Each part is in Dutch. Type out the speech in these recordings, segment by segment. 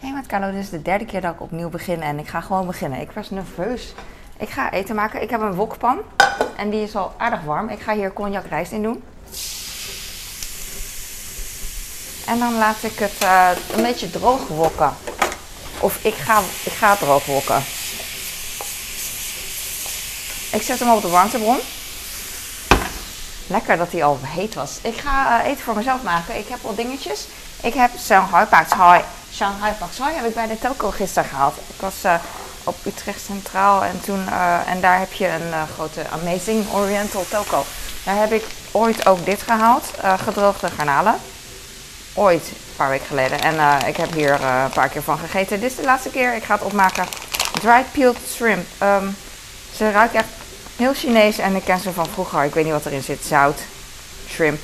Hey met Carlo, dit is de derde keer dat ik opnieuw begin en ik ga gewoon beginnen. Ik was nerveus. Ik ga eten maken. Ik heb een wokpan en die is al aardig warm. Ik ga hier cognac rijst in doen. En dan laat ik het eh, een beetje droog wokken. Of ik ga, ik ga het droog wokken. Ik zet hem op de warmtebron. Lekker dat hij al heet was. Ik ga eh, eten voor mezelf maken. Ik heb al dingetjes. Ik heb Pak Choi. Shanghai Pak Choi heb ik bij de toko gisteren gehaald. Ik was eh, op Utrecht Centraal en, toen, eh, en daar heb je een grote Amazing Oriental toko. Daar heb ik ooit ook dit gehaald. gedroogde garnalen. Ooit, een paar weken geleden. En ik heb hier een paar keer van gegeten. Dit is de laatste keer. Ik ga het opmaken. Dried peeled shrimp. Ehm, ze ruikt echt Heel Chinees en ik ken ze van vroeger. Ik weet niet wat erin zit. Zout, shrimp.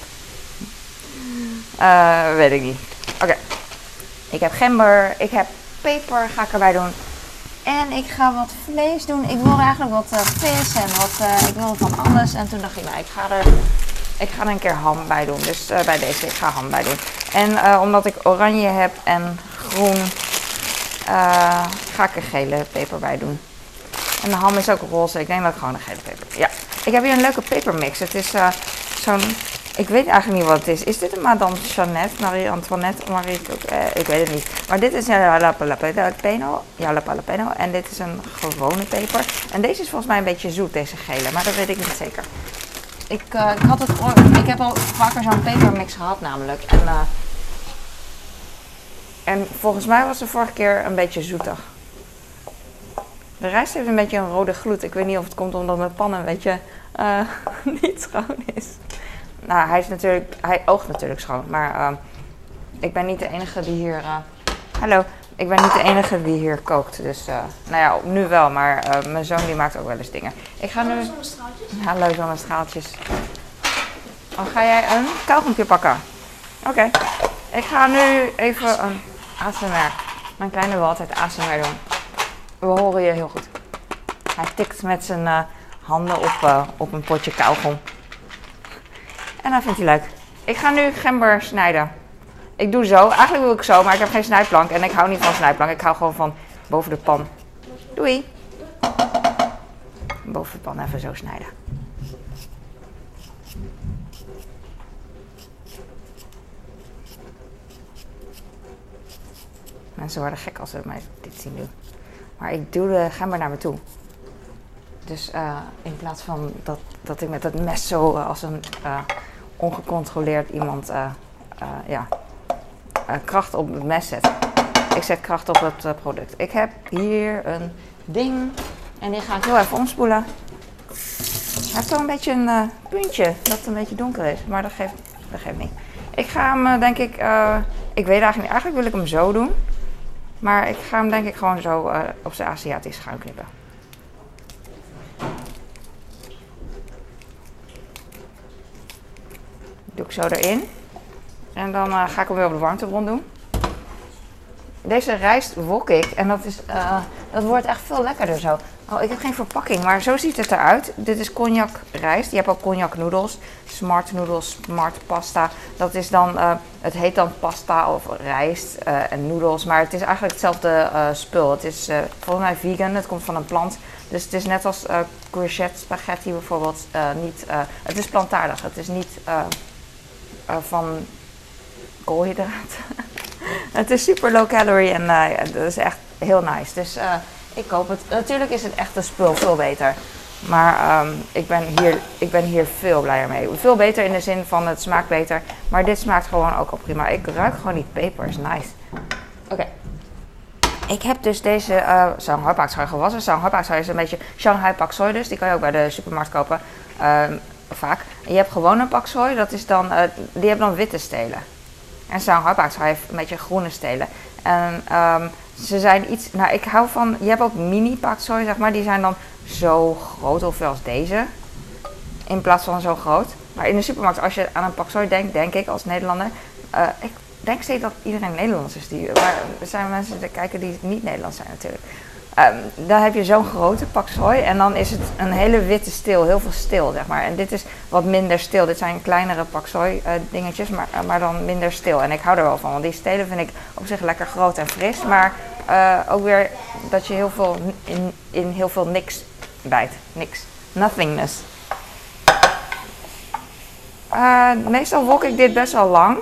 Weet ik niet. Oké. Ik heb gember, ik heb peper, ga ik erbij doen. En ik ga wat vlees doen. Ik wil eigenlijk wat uh, vis en wat, uh, ik wil van alles. En toen dacht ik, nou, ik ga er, ik ga er een keer ham bij doen. Dus bij deze, ik ga ham bij doen. En omdat ik oranje heb en groen, ga ik er gele peper bij doen. En de ham is ook roze. Ik denk dat ik gewoon een gele peper. Ja, ik heb hier een leuke pepermix. Het is zo'n. Ik weet eigenlijk niet wat het is. Is dit een Madame Jeannette, Marie Antoinette, Marie eh, Ik weet het niet. Maar dit is een jalapeno, jalapeno. En dit is een gewone peper. En deze is volgens mij een beetje zoet, deze gele. Maar dat weet ik niet zeker. Ik, uh, ik, had het, ik heb al vaker zo'n pepermix gehad namelijk. En, uh, en volgens mij was de vorige keer een beetje zoetig. De rijst heeft een beetje een rode gloed. Ik weet niet of het komt omdat mijn pan een beetje uh, niet schoon is. Nou, hij is natuurlijk, hij oogt natuurlijk schoon, maar uh, ik ben niet de enige die hier. Uh, hallo, ik ben niet de enige die hier kookt. Dus, nou ja, nu wel, maar mijn zoon die maakt ook wel eens dingen. Ik ga nu. Hallo, zonnestraaltjes. Oh, ga jij een kauwgompje pakken? Oké. Ik ga nu even een ASMR. Mijn kleine wil altijd ASMR doen. We horen je heel goed. Hij tikt met zijn uh, handen op, uh, op een potje kauwgom. En dat vindt hij leuk. Ik ga nu gember snijden. Ik doe zo. Eigenlijk wil ik zo, maar ik heb geen snijplank. En ik hou niet van snijplank. Ik hou gewoon van boven de pan. Doei. Boven de pan even zo snijden. Mensen worden gek als ze mij dit zien doen. Maar ik doe de gember naar me toe. Dus uh, in plaats van dat, dat ik met het mes zo uh, als een uh, ongecontroleerd iemand ja, kracht op het mes zet. Ik zet kracht op het product. Ik heb hier een ding en die ga ik heel even omspoelen. Hij heeft wel een beetje een puntje dat een beetje donker is, maar dat geeft, dat geeft niet. Ik ga hem denk ik, ik weet eigenlijk niet, eigenlijk wil ik hem zo doen. Maar ik ga hem denk ik gewoon zo op zijn Aziatisch schuin knippen. Ik zo erin. En dan uh, ga ik hem weer op de warmtebron doen. Deze rijst wok ik en dat, is, uh, dat wordt echt veel lekkerder zo. Oh, ik heb geen verpakking, maar zo ziet het eruit. Dit is cognac rijst. Je hebt ook cognac noedels, smart noedels, smart pasta. Dat is dan, uh, het heet dan pasta of rijst en noedels, maar het is eigenlijk hetzelfde spul. Het is volgens mij vegan, het komt van een plant. Dus het is net als courgette spaghetti bijvoorbeeld niet, het is plantaardig. Het is niet van koolhydraten. het is super low calorie en dat is echt heel nice. Dus ik koop het. Natuurlijk is het echte spul veel beter. Maar um, ik, ben hier, ik ben hier veel blijer mee. Veel beter in de zin van het smaakt beter. Maar dit smaakt gewoon ook al prima. Ik ruik gewoon die pepers. Nice. Oké. Ik heb dus deze uh, Shanghai gewassen. Shanghai pak soy is een beetje Shanghai pak soy dus. Die kan je ook bij de supermarkt kopen. Um, vaak. En je hebt gewoon een pak soy. Dat is dan, uh, die hebben dan witte stelen. En Shanghai pak soy heeft een beetje groene stelen. En um, ze zijn iets. Nou, ik hou van. Je hebt ook mini paksoi, zeg maar. Die zijn dan zo groot, of als deze. In plaats van zo groot. Maar in de supermarkt, als je aan een paksoi denkt, denk ik als Nederlander. Uh, ik denk steeds dat iedereen Nederlands is. Die, maar er zijn mensen die kijken die niet Nederlands zijn natuurlijk. Ehm, dan heb je zo'n grote pak sooi en dan is het een hele witte steel, heel veel stil zeg maar. En dit is wat minder stil. Dit zijn kleinere pak sooi eh, dingetjes, maar, eh, maar dan minder stil. En ik hou er wel van, want die stelen vind ik op zich lekker groot en fris. Maar eh, ook weer dat je heel veel in, in heel veel niks bijt. Niks. Nothingness. Meestal wok ik dit best wel lang,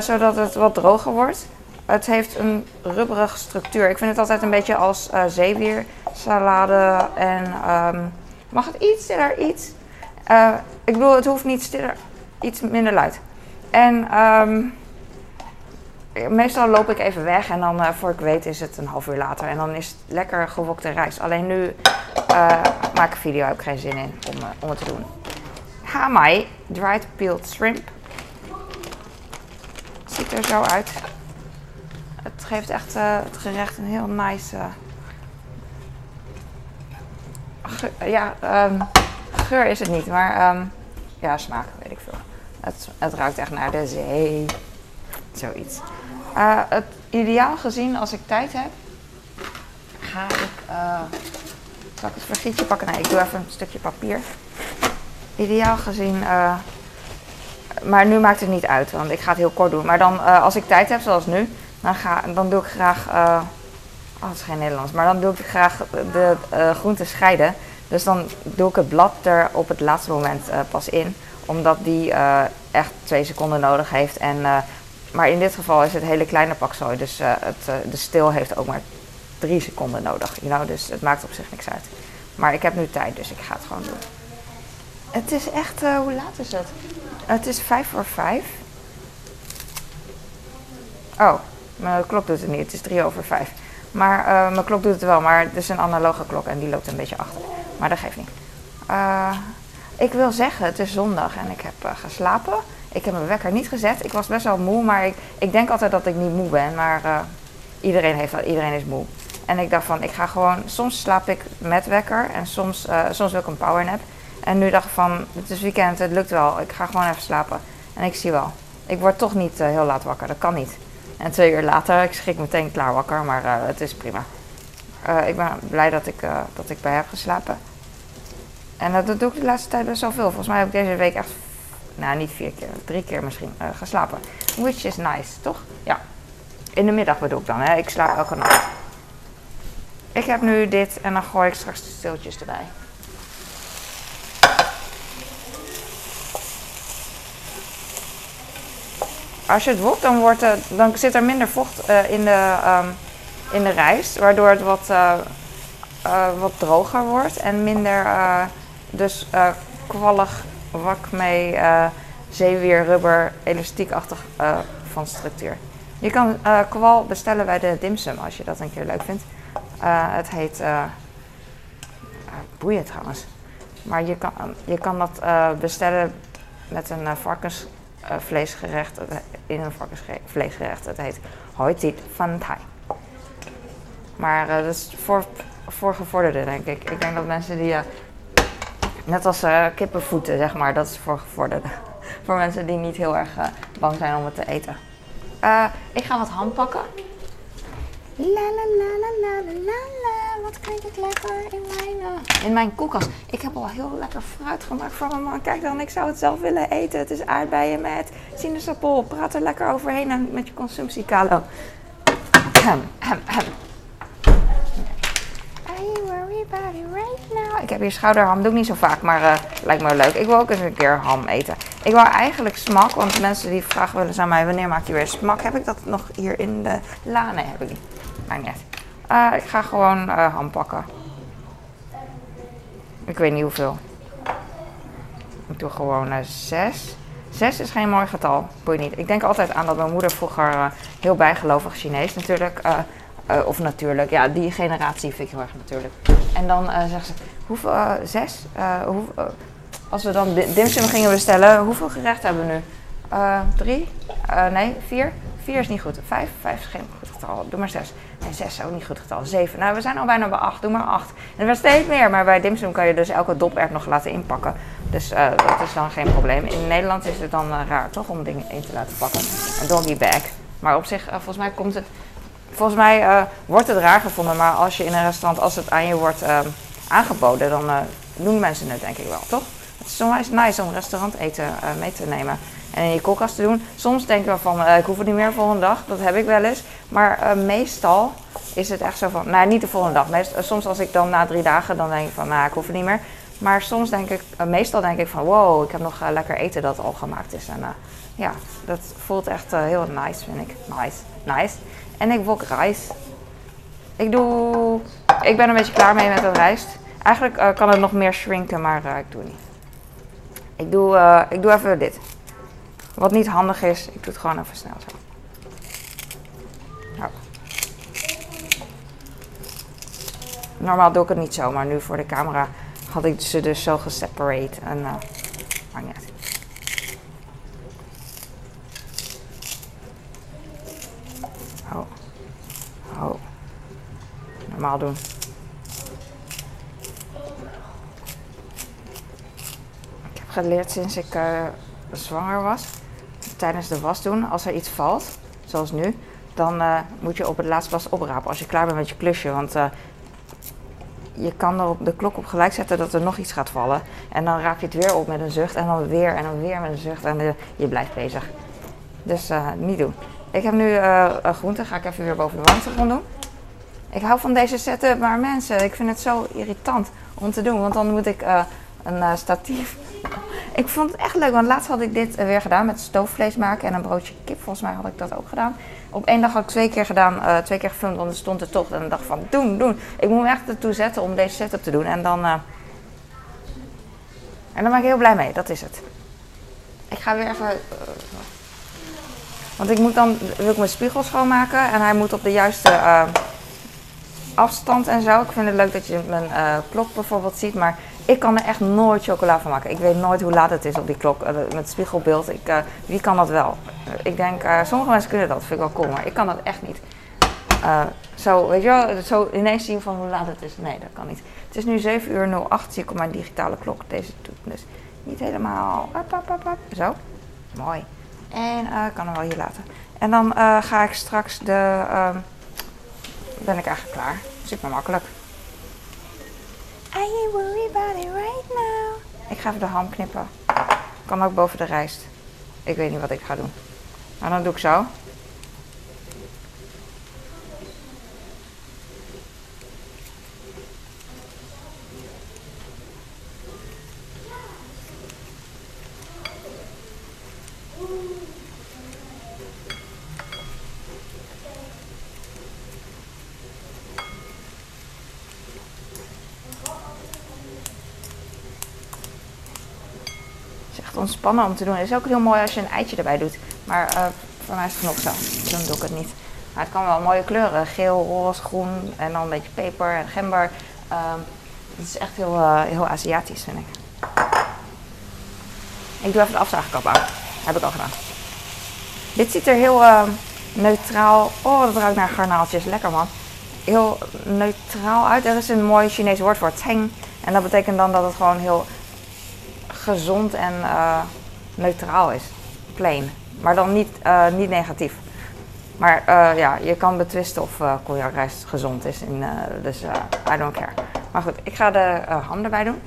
zodat het wat droger wordt. Het heeft een rubberige structuur. Ik vind het altijd een beetje als uh, zeewiersalade. En ehm, mag het iets stiller? Iets? Eh, ik bedoel, het hoeft niet stiller, iets minder luid. En ehm, meestal loop ik even weg en dan, eh, voor ik weet, is het een half uur later. En dan is het lekker gewokte rijst. Alleen nu maak ik video, heb ik geen zin in om, om het te doen. Hamai, dried peeled shrimp. Ziet er zo uit. Het geeft echt eh, het gerecht een heel nice. eh, geur, ja, ehm, geur is het niet, maar ehm, ja, smaak weet ik veel. Het, het ruikt echt naar de zee. Zoiets. Eh, het ideaal gezien, als ik tijd heb, ga ik. eh zal ik het vergietje pakken? Nee, ik doe even een stukje papier. Ideaal gezien. maar nu maakt het niet uit, want ik ga het heel kort doen. Maar dan, als ik tijd heb, zoals nu, dan, ga, dan doe ik graag. oh, het is geen Nederlands. Maar dan doe ik graag de eh, groenten scheiden. Dus dan doe ik het blad er op het laatste moment eh, pas in. Omdat die echt twee seconden nodig heeft. En, maar in dit geval is het hele kleine pak. Dus eh, het, de steel heeft ook maar drie seconden nodig. You? Dus het maakt op zich niks uit. Maar ik heb nu tijd, dus ik ga het gewoon doen. Het is echt, hoe laat is het? Het is vijf voor vijf. Oh, mijn klok doet het niet. Het is drie over vijf. Maar eh, mijn klok doet het wel, maar het is een analoge klok en die loopt een beetje achter. Maar dat geeft niet. Eh, ik wil zeggen, het is zondag en ik heb eh, geslapen. Ik heb mijn wekker niet gezet. Ik was best wel moe, maar ik, ik denk altijd dat ik niet moe ben. Maar iedereen, heeft dat, iedereen is moe. En ik dacht van, ik ga gewoon... Soms slaap ik met wekker en soms, soms wil ik een powernap. En nu dacht ik van, het is weekend, het lukt wel. Ik ga gewoon even slapen. En ik zie wel. Ik word toch niet heel laat wakker, dat kan niet. En twee uur later, ik schrik meteen klaar wakker, maar eh, het is prima. Eh, ik ben blij dat ik, eh, dat ik bij heb geslapen. En dat, doe ik de laatste tijd best wel veel. Volgens mij heb ik deze week echt, nou niet vier keer, drie keer misschien geslapen. Which is nice, toch? Ja. In de middag bedoel ik dan, hè. Ik slaap elke nacht. Ik heb nu dit en dan gooi ik straks de stiltjes erbij. Als je het wokt, dan, wordt dan zit er minder vocht eh, in, de, ehm, in de rijst, waardoor het wat, eh, eh, wat droger wordt en minder dus kwallig, wak mee, zeewier, rubber, elastiekachtig van structuur. Je kan kwal bestellen bij de dimsum als je dat een keer leuk vindt. Het heet boeien trouwens. Maar je kan, je kan dat bestellen met een uh, varkensvleesgerecht. in een varkensvleesgerecht. Het heet Hoitit van Thai. Maar uh, dat is voor, voor gevorderden, denk ik. Ik denk dat mensen die. Uh, net als kippenvoeten, zeg maar, dat is voor gevorderden. voor mensen die niet heel erg bang zijn om het te eten. ik ga wat ham pakken. La la la la la la. Wat klinkt het lekker in mijn, uh, in mijn koelkast. Ik heb al heel lekker fruit gemaakt voor mijn man. Kijk dan, ik zou het zelf willen eten. Het is aardbeien met sinaasappel. Praat er lekker overheen en met je consumptie, Kalo. It right now? Ik heb hier schouderham, doe ik niet zo vaak, maar uh, lijkt me leuk. Ik wil ook eens een keer ham eten. Ik wou eigenlijk smak, want mensen die vragen willen aan mij, wanneer maak je weer smak? Heb ik dat nog hier in de la? Nee, heb ik niet. Maakt niet. Uh, ik ga gewoon uh, ham pakken. Ik weet niet hoeveel. Ik doe gewoon uh, zes. Zes is geen mooi getal. Boeit niet. Ik denk altijd aan dat mijn moeder vroeger heel bijgelovig Chinees natuurlijk. of natuurlijk, ja, die generatie vind ik heel erg natuurlijk. En dan zegt ze, hoeveel, zes? Als we dan dimsum gingen bestellen, hoeveel gerechten hebben we nu? drie? nee, vier? Vier is niet goed. Vijf? Vijf is geen goed Doe maar zes. Nee, zes is ook niet goed getal. Zeven. Nou, we zijn al bijna bij acht. Doe maar acht. En er was steeds meer. Maar bij dimsum kan je dus elke dopert nog laten inpakken. Dus uh, dat is dan geen probleem. In Nederland is het dan uh, raar, toch? Om dingen in te laten pakken. Een doggy bag. Maar op zich, uh, volgens mij komt het... volgens mij eh, wordt het raar gevonden, maar als je in een restaurant, als het aan je wordt ehm, aangeboden, dan eh, doen mensen het denk ik wel, toch? Het is zo nice om restauranteten uh, mee te nemen en in je koelkast te doen. Soms denk ik wel van, ik hoef het niet meer de volgende dag, dat heb ik wel eens. Maar meestal is het echt zo van, nou niet de volgende dag. Meest, soms als ik dan na drie dagen, dan denk ik van, nou ik hoef het niet meer. Maar soms denk ik, meestal denk ik van, wow, ik heb nog lekker eten dat al gemaakt is. En ja, dat voelt echt heel nice, vind ik. Nice, nice. En ik wok rijst. Ik doe... Ik ben een beetje klaar mee met het rijst. Eigenlijk kan het nog meer shrinken, maar ik doe niet. Ik doe, ik doe even dit. Wat niet handig is, ik doe het gewoon even snel zo. Normaal doe ik het niet zo, maar nu voor de camera had ik ze dus zo geseparate. En uh. Normaal doen. Ik heb geleerd sinds ik uh, zwanger was. Tijdens de was doen, als er iets valt, zoals nu, dan uh, moet je op het laatst pas oprapen als je klaar bent met je klusje. Want je kan er op de klok op gelijk zetten dat er nog iets gaat vallen. En dan raap je het weer op met een zucht en dan weer en dan weer met een zucht en je blijft bezig. Dus niet doen. Ik heb nu uh, groente, ga ik even weer boven de warmtebron doen. Ik hou van deze setup, maar mensen, ik vind het zo irritant om te doen. Want dan moet ik een statief. Ik vond het echt leuk, want laatst had ik dit weer gedaan met stoofvlees maken en een broodje kip. Volgens mij had ik dat ook gedaan. Op één dag had ik twee keer gedaan, twee keer gefilmd, want er stond er toch. En ik dacht van, doen, doen. Ik moet me echt ertoe zetten om deze setup te doen. En dan, en dan ben ik heel blij mee, dat is het. Ik ga weer even want ik moet dan, wil ik mijn spiegel schoonmaken en hij moet op de juiste afstand en zo. Ik vind het leuk dat je mijn klok bijvoorbeeld ziet, maar ik kan er echt nooit chocola van maken. Ik weet nooit hoe laat het is op die klok uh, met spiegelbeeld. Ik, wie kan dat wel? ik denk, sommige mensen kunnen dat, vind ik wel cool, maar ik kan dat echt niet. zo, weet je wel, zo ineens zien van hoe laat het is. Nee, dat kan niet. Het is nu 7 uur 08, zie ik op mijn digitale klok. Deze doet dus niet helemaal. Zo, mooi. En ik kan hem wel hier laten. En dan ga ik straks de. Uh, ben ik eigenlijk klaar. Super makkelijk. I ain't about it right now. Ik ga even de ham knippen. Kan ook boven de rijst. Ik weet niet wat ik ga doen. Maar dan doe ik zo. Ontspannen om te doen. Het is ook heel mooi als je een eitje erbij doet. Maar uh, voor mij is het genoeg zo. Dan doe ik het niet. Maar het kan wel mooie kleuren. Geel, roze, groen en dan een beetje peper en gember. Um, het is echt heel, uh, heel Aziatisch, vind ik. Ik doe even de afzuigkap aan. Heb ik al gedaan. Dit ziet er heel uh, neutraal... Oh, dat ruikt naar garnaaltjes. Lekker man. Heel neutraal uit. Er is een mooi Chinees woord voor teng. En dat betekent dan dat het gewoon heel gezond en uh, neutraal is. Plain. Maar dan niet, uh, niet negatief. Maar uh, ja, je kan betwisten of uh, gezond is. In, dus I don't care. Maar goed, ik ga de ham erbij doen.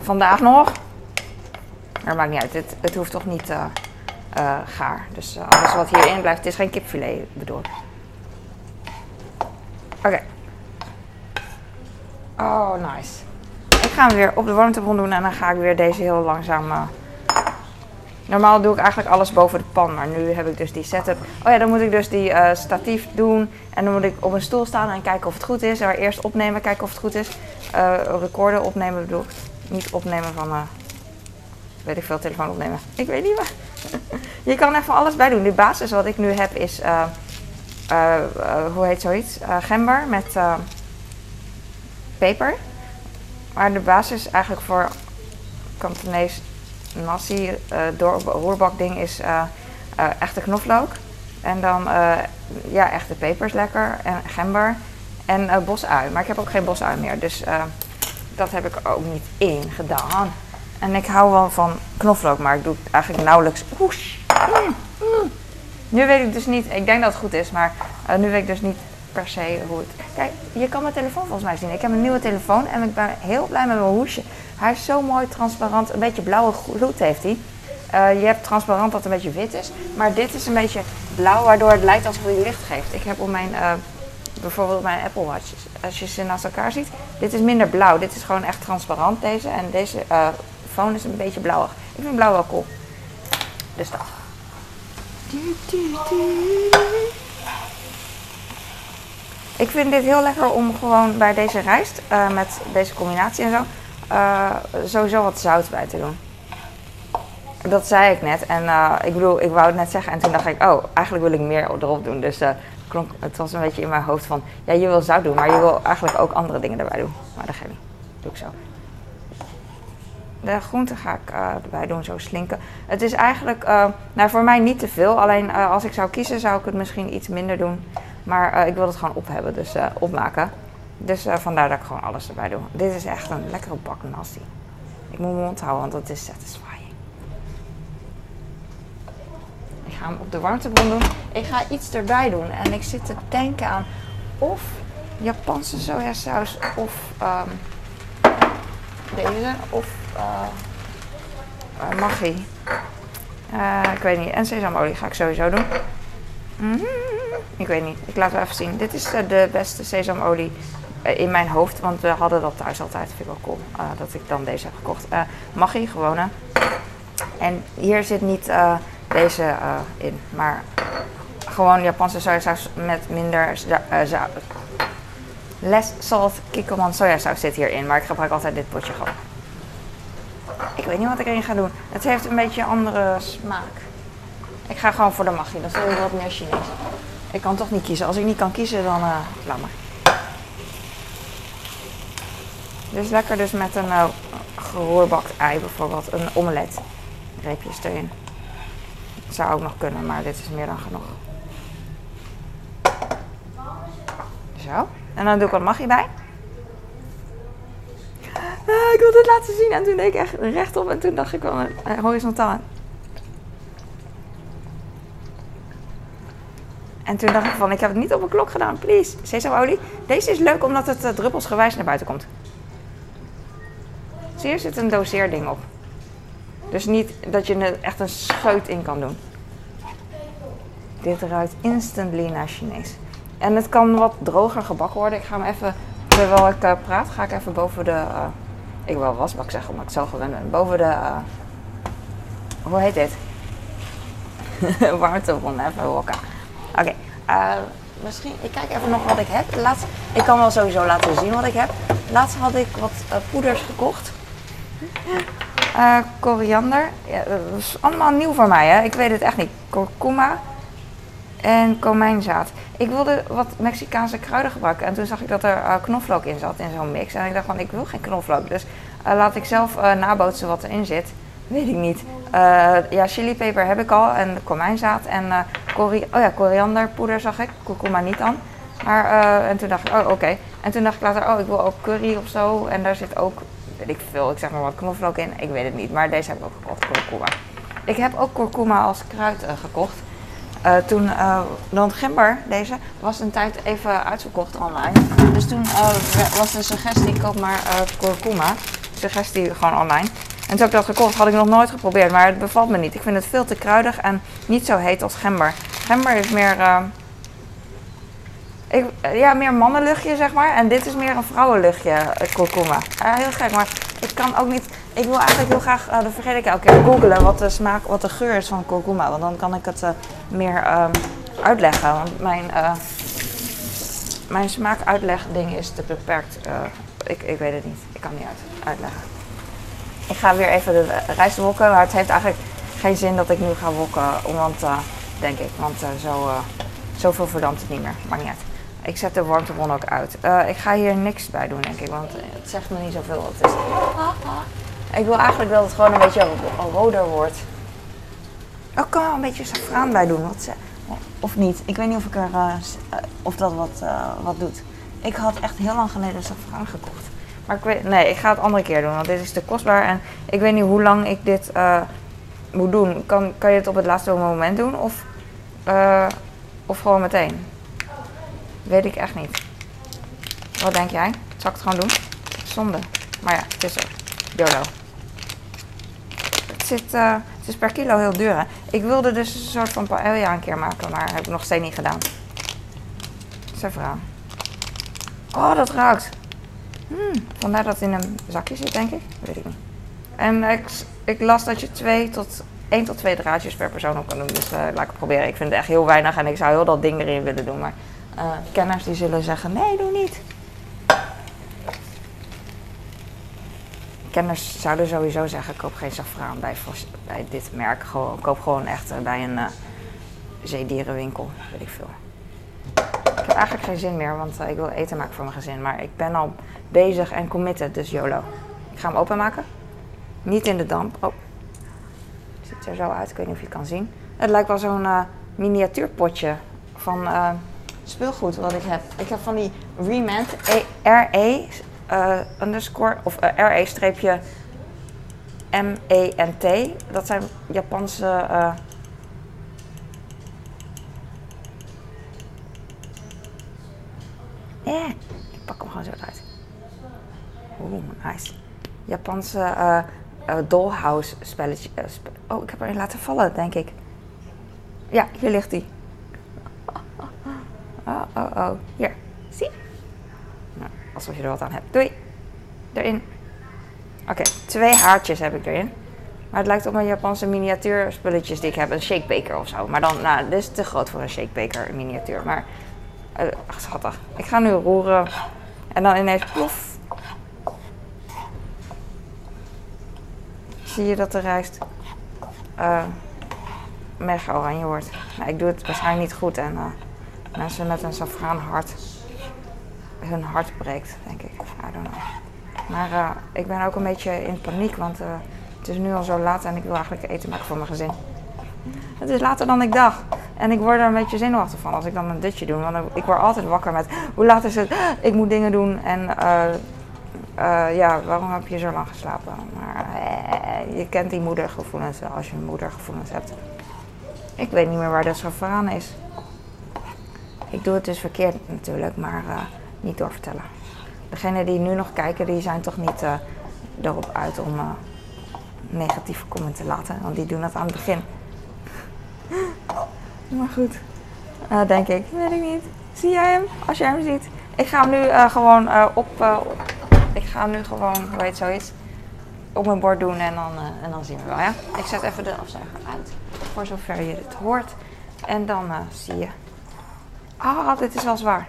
Vandaag nog. Maar maakt niet uit. Het, het hoeft toch niet gaar. Dus alles wat hierin blijft, het is geen kipfilet bedoel Oh, nice. Ik ga hem weer op de warmtebron doen en dan ga ik weer deze heel langzaam... Uh... Normaal doe ik eigenlijk alles boven de pan, maar nu heb ik dus die setup. Oh ja, dan moet ik dus die uh, statief doen. En dan moet ik op een stoel staan en kijken of het goed is. Maar eerst opnemen, kijken of het goed is. Uh, recorden opnemen bedoel ik. Niet opnemen van... weet ik veel, telefoon opnemen. Ik weet niet wat. je kan van alles bij doen. De basis wat ik nu heb is... Hoe heet zoiets? Gember met peper. Maar de basis eigenlijk voor Kantonees nasi, door roerbakding is echte knoflook. En dan ja, echte pepers lekker en gember en bosui. Maar ik heb ook geen bosui meer, dus dat heb ik ook niet in gedaan. En ik hou wel van knoflook, maar ik doe het eigenlijk nauwelijks. Oesh. Mm, mm. Nu weet ik dus niet, ik denk dat het goed is, maar uh, nu weet ik dus niet per se hoe het... Kijk, je kan mijn telefoon volgens mij zien. Ik heb een nieuwe telefoon en ik ben heel blij met mijn hoesje. Hij is zo mooi transparant, een beetje blauwe gloed heeft hij. Uh, je hebt transparant dat een beetje wit is, maar dit is een beetje blauw, waardoor het lijkt alsof hij licht geeft. Ik heb op mijn, uh, bijvoorbeeld mijn Apple Watch, als je ze naast elkaar ziet, dit is minder blauw. Dit is gewoon echt transparant deze en deze uh, phone is een beetje blauwig. Ik vind blauw wel cool. Dus dat. Ik vind dit heel lekker om gewoon bij deze rijst, uh, met deze combinatie en zo, uh, sowieso wat zout bij te doen. Dat zei ik net en uh, ik bedoel, ik wou het net zeggen en toen dacht ik, oh, eigenlijk wil ik meer erop doen. Dus het was een beetje in mijn hoofd van, ja, je wil zout doen, maar je wil eigenlijk ook andere dingen erbij doen. Maar dat geeft niet. Doe ik zo. De groenten ga ik erbij doen, zo slinken. Het is eigenlijk nou, voor mij niet te veel. Alleen als ik zou kiezen, zou ik het misschien iets minder doen. Maar ik wil het gewoon op hebben, dus opmaken. Dus vandaar dat ik gewoon alles erbij doe. Dit is echt een lekkere bak nasi. Ik moet mijn mond houden, want dat is satisfying. Ik ga hem op de warmtebron doen. Ik ga iets erbij doen. En ik zit te denken aan of Japanse sojasaus of um, deze. Of uh, ik weet niet. En sesamolie ga ik sowieso doen. Mm. Ik weet niet. Ik laat het even zien. Dit is de beste sesamolie in mijn hoofd. Want we hadden dat thuis altijd. Vind ik wel cool. dat ik dan deze heb gekocht. maggi, gewone. En hier zit niet deze in. Maar gewoon Japanse sojasaus met minder zout. Less salt kikkoman sojasaus zit hierin. Maar ik gebruik altijd dit potje gewoon. Ik weet niet wat ik erin ga doen. Het heeft een beetje andere smaak. Ik ga gewoon voor de magie. Dat is heel wat meer Chinees. Ik kan toch niet kiezen. Als ik niet kan kiezen, dan uh, laat maar. Dus lekker dus met een uh, ei bijvoorbeeld. Een omelet. Reepjes erin. Zou ook nog kunnen, maar dit is meer dan genoeg. Zo. En dan doe ik wat magie bij. Ah, ik wilde het laten zien. En toen deed ik echt rechtop. En toen dacht ik wel uh, horizontaal En toen dacht ik van, ik heb het niet op een klok gedaan, please. Sesamolie. Deze is leuk omdat het uh, druppelsgewijs naar buiten komt. Zie je, zit een doseerding op. Dus niet dat je er echt een scheut in kan doen. Dit ruikt instantly naar Chinees. En het kan wat droger gebakken worden. Ik ga hem even, terwijl ik uh, praat, ga ik even boven de... Uh, ik wil wasbak zeggen, omdat ik zo gewend. Boven de... Hoe heet dit? Warmtebron, even wokken. Oké, okay. misschien... Ik kijk even nog wat ik heb. Laatst, ik kan wel sowieso laten zien wat ik heb. Laatst had ik wat poeders gekocht. koriander. Ja, dat is allemaal nieuw voor mij, hè. Ik weet het echt niet. Kurkuma en komijnzaad. Ik wilde wat Mexicaanse kruiden gebruiken. En toen zag ik dat er knoflook in zat in zo'n mix. En ik dacht van, ik wil geen knoflook. Dus laat ik zelf nabootsen wat erin zit. Weet ik niet. ja, chilipeper heb ik al. En komijnzaad. En cori oh ja, korianderpoeder zag ik. Kurkuma niet dan. Maar, en toen dacht ik, oh oké. En toen dacht ik later, oh ik wil ook curry of zo. En daar zit ook, weet ik veel, ik zeg maar wat knoflook in. Ik weet het niet. Maar deze heb ik ook gekocht, kurkuma. Ik heb ook kurkuma als kruid gekocht. Toen, dan Gember, deze, was een tijd even uitverkocht online. Dus toen was de suggestie, koop maar kurkuma. Suggestie gewoon online. En toen ik dat gekocht, had ik nog nooit geprobeerd, maar het bevalt me niet. Ik vind het veel te kruidig en niet zo heet als gember. Gember is meer, ik, ja, meer mannenluchtje, zeg maar. En dit is meer een vrouwenluchtje, kurkuma. heel gek, maar ik kan ook niet... Ik wil eigenlijk heel graag, uh, dat vergeet ik elke keer, googlen wat de smaak, wat de geur is van kurkuma. Want dan kan ik het uh, meer uh, uitleggen. Want mijn, uh, mijn smaakuitlegding is te beperkt. ik, ik weet het niet. Ik kan niet uit, uitleggen. Ik ga weer even de rijst wokken. Maar het heeft eigenlijk geen zin dat ik nu ga wokken. Want, denk ik. Want zo, zoveel verdampt het niet meer. Maakt niet. Ik zet de warmtebron ook uit. Ik ga hier niks bij doen, denk ik, want het zegt me niet zoveel wat het is. Ik wil eigenlijk dat het gewoon een beetje roder wordt. Oh, ik kan wel een beetje safraan bij doen. Wat of niet. Ik weet niet of, ik er, of dat wat, wat doet. Ik had echt heel lang geleden safraan gekocht. Maar ik weet, nee, ik ga het andere keer doen, want dit is te kostbaar. En ik weet niet hoe lang ik dit eh, moet doen. Kan, kan je het op het laatste moment doen? Of, eh, of gewoon meteen? Weet ik echt niet. Wat denk jij? Zal ik het gewoon doen? Zonde. Maar ja, het is er. YOLO. Het, zit, eh, het is per kilo heel duur. Hè? Ik wilde dus een soort van paella een keer maken, maar heb ik nog steeds niet gedaan. Saffraan. Oh, dat ruikt. Hmm, vandaar dat het in een zakje zit, denk ik. Weet ik niet. En ik, ik las dat je twee tot, één tot twee draadjes per persoon op kan doen. Dus uh, laat ik proberen. Ik vind het echt heel weinig en ik zou heel dat ding erin willen doen. Maar uh, kenners die zullen zeggen, nee, doe niet. Kenners zouden sowieso zeggen, koop geen saffraan bij, bij dit merk. Gewoon, koop gewoon echt uh, bij een zeedierenwinkel, weet ik veel. Eigenlijk geen zin meer, want ik wil eten maken voor mijn gezin. Maar ik ben al bezig en committed, dus YOLO. Ik ga hem openmaken. Niet in de damp. Oh, ziet er zo uit. Ik weet niet of je het kan zien. Het lijkt wel zo'n uh, miniatuurpotje van uh, speelgoed wat ik heb. Ik heb van die Remand RE uh, underscore of RE streepje M-E-N-T. Dat zijn Japanse Eh, ik pak hem gewoon zo uit. Oeh, nice. Japanse uh, dollhouse spelletje. Spe oh, ik heb er laten vallen, denk ik. Ja, hier ligt hij. Oh, oh, oh. Hier. Zie? Nou, alsof je er wat aan hebt. Doei. Erin. Oké, twee haartjes heb ik erin. Maar het lijkt op mijn Japanse miniatuurspulletjes die ik heb. Een shakebeker of zo. Maar dan, nou, dit is te groot voor een shakebeker miniatuur. Maar uh, schattig. Ik ga nu roeren. En dan ineens plof. Zie je dat de rijst uh, mega oranje wordt. Nou, ik doe het waarschijnlijk niet goed. En uh, mensen met een safraan hart hun hart breekt, denk ik. I don't know. Maar ik ben ook een beetje in paniek, want het is nu al zo laat en ik wil eigenlijk eten maken voor mijn gezin. Het is later dan ik dacht. En ik word er een beetje zenuwachtig van als ik dan een dutje doe. Want ik word altijd wakker met hoe laat is het? Ik moet dingen doen. En uh, uh, ja, waarom heb je zo lang geslapen? Maar uh, je kent die moedergevoelens als je moedergevoelens hebt. Ik weet niet meer waar dat safraan is. Ik doe het dus verkeerd natuurlijk, maar niet doorvertellen. Degenen die nu nog kijken, die zijn toch niet erop uit om negatieve comments te laten. Want die doen dat aan het begin. Maar goed, uh, denk ik. Weet ik niet. Zie jij hem? Als jij hem ziet. Ik ga hem nu uh, gewoon uh, op, Ik ga hem nu gewoon, hoe heet zoiets, op mijn bord doen en dan, en dan zien we wel. Ja? Ik zet even de afzuiger uit. Voor zover je het hoort. En dan zie je. Ah, dit is wel zwaar.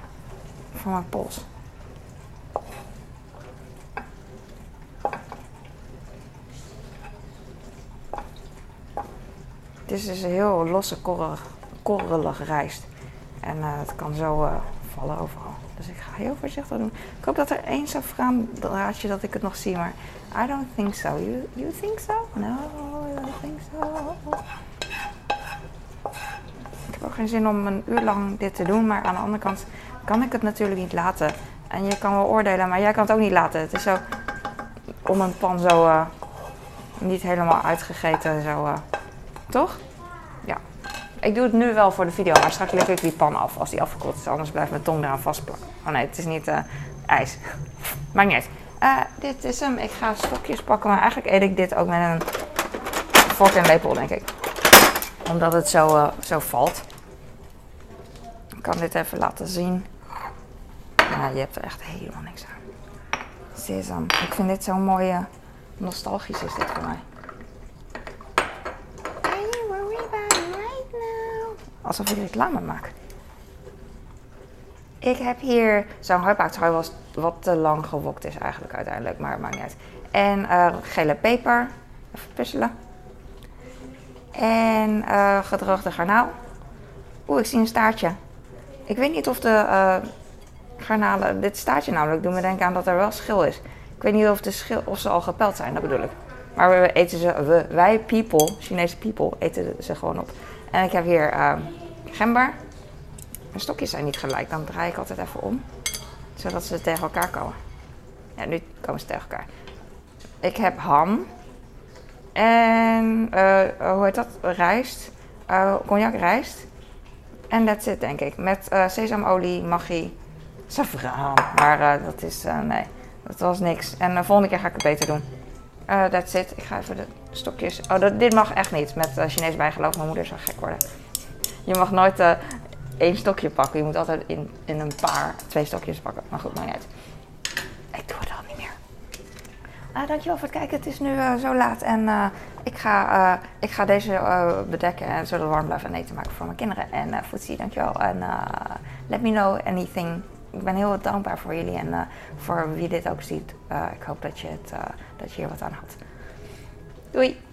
Voor mijn pols. Dit is dus een heel losse korrelig korrelig rijst. En uh, het kan zo uh, vallen overal. Dus ik ga heel voorzichtig doen. Ik hoop dat er één safraan draadje dat ik het nog zie, maar I don't think so. You, you think so? No, I don't think so. Ik heb ook geen zin om een uur lang dit te doen, maar aan de andere kant kan ik het natuurlijk niet laten. En je kan wel oordelen, maar jij kan het ook niet laten. Het is zo om een pan zo uh, niet helemaal uitgegeten, zo, toch? Ik doe het nu wel voor de video, maar straks leg ik die pan af als die afgekoeld is. Anders blijft mijn tong eraan vastplakken. Oh nee, het is niet uh, ijs. Maakt niet uit. Uh, dit is hem. Ik ga stokjes pakken, maar eigenlijk eet ik dit ook met een vork en lepel, denk ik. Omdat het zo, uh, zo valt. Ik kan dit even laten zien. Je hebt er echt helemaal niks aan. Sesam. Ik vind dit zo'n mooie... Nostalgisch is dit voor mij. Alsof ik reclame maak. Ik heb hier zo'n hardbaaktrui was wat te lang gewokt is eigenlijk uiteindelijk, maar het maakt niet uit. En uh, gele peper, even puzzelen. En uh, gedroogde garnaal. Oeh, ik zie een staartje. Ik weet niet of de uh, garnalen, dit staartje namelijk, doet me denken aan dat er wel schil is. Ik weet niet of, de schil, of ze al gepeld zijn, dat bedoel ik. Maar we eten ze, we, wij people, Chinese people, eten ze gewoon op. En ik heb hier uh, gember. Mijn stokjes zijn niet gelijk, dan draai ik altijd even om. Zodat ze tegen elkaar komen. Ja, nu komen ze tegen elkaar. Ik heb ham. En, eh, hoe heet dat? Rijst. Uh, cognac rijst. En that's it, denk ik. Met uh, sesamolie, magie, saffraan. Maar dat is, nee, dat was niks. En de volgende keer ga ik het beter doen. That's it. Ik ga even de stokjes... Oh, dat, dit mag echt niet met Chinees bijgeloof. Mijn moeder zou gek worden. Je mag nooit één stokje pakken. Je moet altijd in, in een paar, twee stokjes pakken. Maar goed, maakt niet. Ik doe het al niet meer. Uh, dankjewel voor het kijken. Het is nu uh, zo laat en uh, ik, ga, ik ga deze bedekken en zodat warm blijft en eten maken voor mijn kinderen. En uh, Footsie, dankjewel. En let me know anything. Ik ben heel dankbaar voor jullie en voor wie dit ook ziet. ik hoop dat je, het, dat je hier wat aan had. Doei!